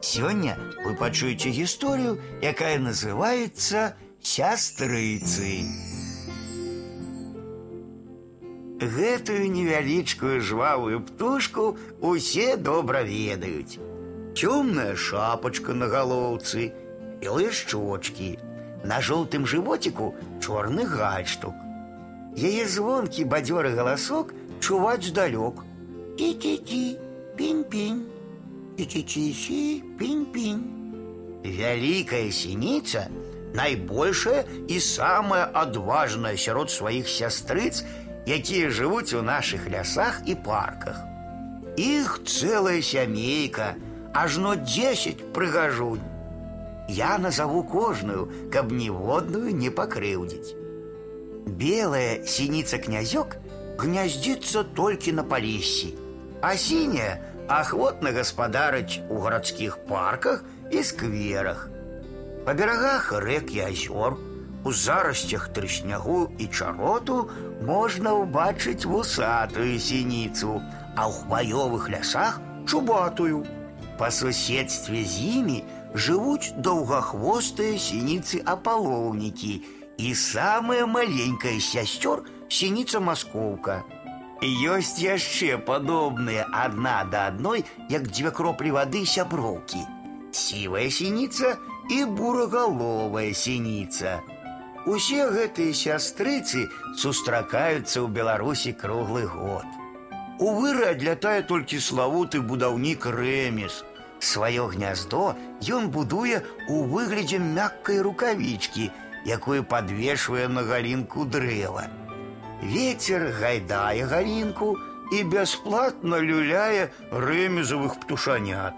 Сегодня вы пачуеце историю, якая называется сястрыцы. Гэтую невялічкую жвавую птушку усе добра ведаюць. Цёмная шапочка на галоўцы, белые шчочки, на жоўтым жывоціку чорны гальштук. Яе звонкі бадзёры галасок чуваць здалёк. Кі-кі-кі, пінь-пінь, кі-кі-кі-кі, пінь-пінь. Вялікая сініца найбольшая і самая адважная сярод сваіх сястрыц, якія жывуць у нашых лясах і парках. Іх цэлая сямейка, ажно 10 прыгажунь. Я назову кожную, каб ніводную не пакрыўдзіць. Белая синица-князек гнездится только на полисе, а синяя охотно господарить у городских парках и скверах. По берегах рек и озер, у заростях трыснягу и чароту можно убачить вусатую синицу, а у хваёвых лясах чубатую. По соседстве з імі жывуць доўгахвостыя синицы аполлоўнікі – и самая маленькая сясцёр синица маскоўка. Ёсць яшчэ падобныя адна да адной, як дзве кроплі вады сяброўкі. Сівая сініца і бурагаловая сініца. Усе гэтыя сястрыцы сустракаюцца ў Беларусі круглы год. У выры адлятае толькі славуты будаўнік Рэміс. Сваё гняздо ён будуе ў выглядзе мяккай рукавічкі – якую подвешивая на галинку дрэва. Ветер гайдае галинку и бесплатно люляе рэмезавых птушанят.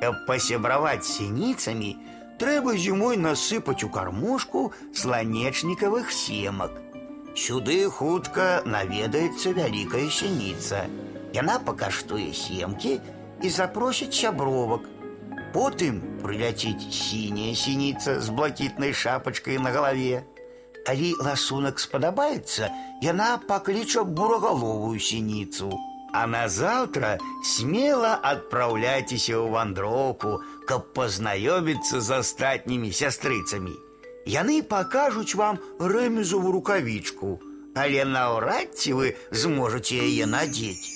Каб пасябраваць сініцамі, трэба зімой насыпаць у кармушку сланечнікавых семак. Сюды хутка наведаецца вялікая сініца. Яна пакаштуе семкі і запросіць сябровак – Потым прыляціць синяя синица с блакітнай шапочкой на голове. Калі ласунак спадабаецца, яна пакліча бурагаловую синицу. А на завтра смело отправляйтесь ў вандроўку, каб пазнаёміцца з астатнімі сястрыцамі. Яны пакажуць вам рэмезову рукавічку, але наўрад ці вы зможаце яе надзець.